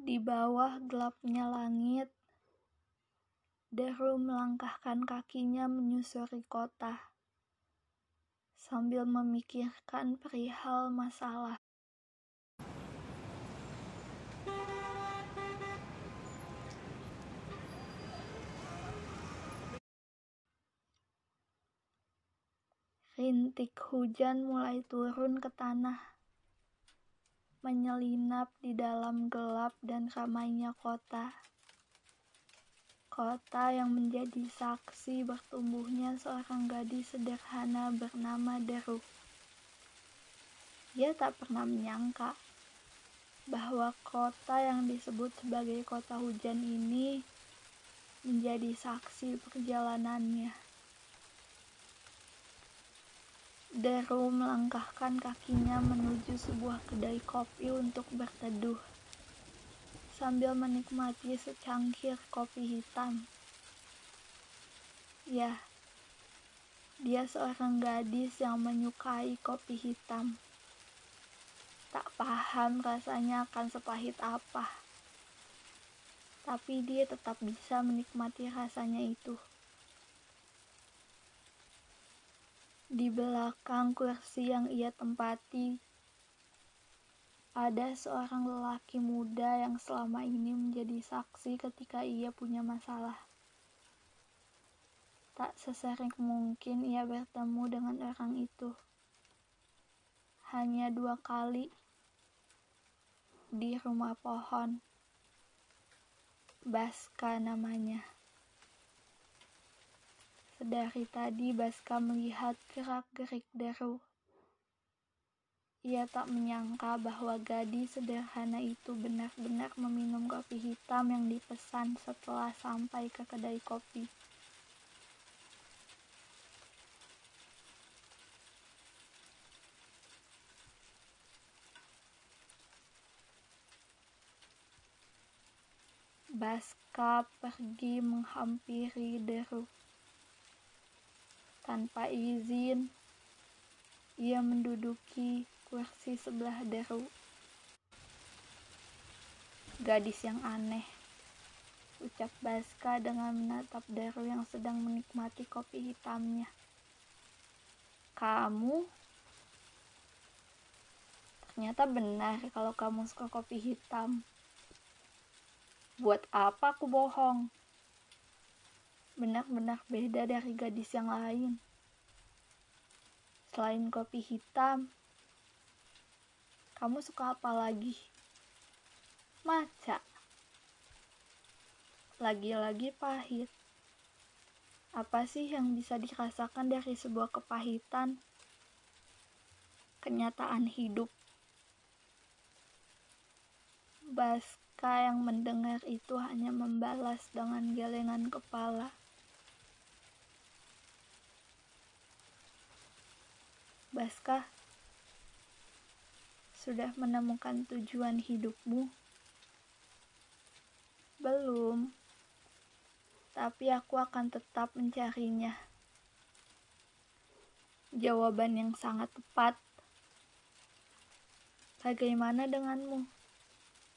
Di bawah gelapnya langit, Daru melangkahkan kakinya menyusuri kota, sambil memikirkan perihal masalah. Rintik hujan mulai turun ke tanah, menyelinap di dalam gelap dan ramainya kota. Kota yang menjadi saksi bertumbuhnya seorang gadis sederhana bernama Deru. Ia tak pernah menyangka bahwa kota yang disebut sebagai kota hujan ini menjadi saksi perjalanannya. Daru melangkahkan kakinya menuju sebuah kedai kopi untuk berteduh, sambil menikmati secangkir kopi hitam. Ya, dia seorang gadis yang menyukai kopi hitam. Tak paham rasanya akan sepahit apa, tapi dia tetap bisa menikmati rasanya itu. Di belakang kursi yang ia tempati, ada seorang lelaki muda yang selama ini menjadi saksi ketika ia punya masalah. Tak sesering mungkin ia bertemu dengan orang itu. Hanya dua kali di rumah pohon. Baska namanya. Sedari tadi Baska melihat gerak-gerik Daru. Ia tak menyangka bahwa gadis sederhana itu benar-benar meminum kopi hitam yang dipesan setelah sampai ke kedai kopi. Baska pergi menghampiri Deru. Tanpa izin, ia menduduki kursi sebelah Daru. Gadis yang aneh, ucap Baska dengan menatap Daru yang sedang menikmati kopi hitamnya. Kamu? Ternyata benar kalau kamu suka kopi hitam. Buat apa aku bohong? Benar-benar beda dari gadis yang lain. Selain kopi hitam, kamu suka apa lagi? Maca. Lagi-lagi pahit. Apa sih yang bisa dirasakan dari sebuah kepahitan? Kenyataan hidup. Baska yang mendengar itu hanya membalas dengan gelengan kepala. Baskah, sudah menemukan tujuan hidupmu? Belum, tapi aku akan tetap mencarinya. Jawaban yang sangat tepat. Bagaimana denganmu?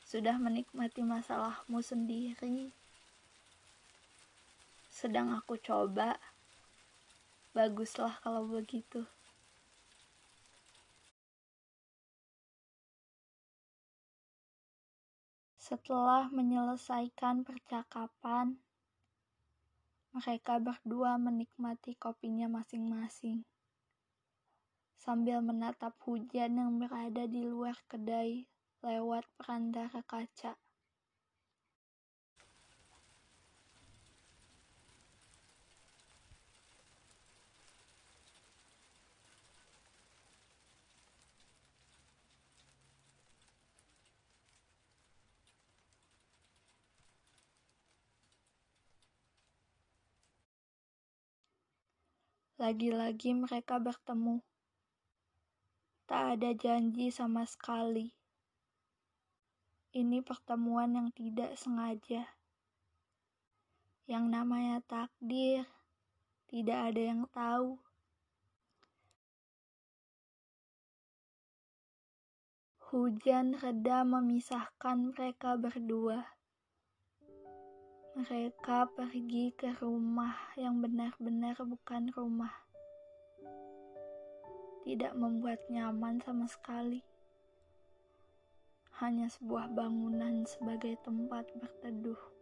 Sudah menikmati masalahmu sendiri? Sedang aku coba. Baguslah kalau begitu. Setelah menyelesaikan percakapan, mereka berdua menikmati kopinya masing-masing sambil menatap hujan yang berada di luar kedai lewat perantara kaca. Lagi-lagi mereka bertemu. Tak ada janji sama sekali. Ini pertemuan yang tidak sengaja. Yang namanya takdir, tidak ada yang tahu. Hujan reda memisahkan mereka berdua. Mereka pergi ke rumah yang benar-benar bukan rumah. Tidak membuat nyaman sama sekali. Hanya sebuah bangunan sebagai tempat berteduh.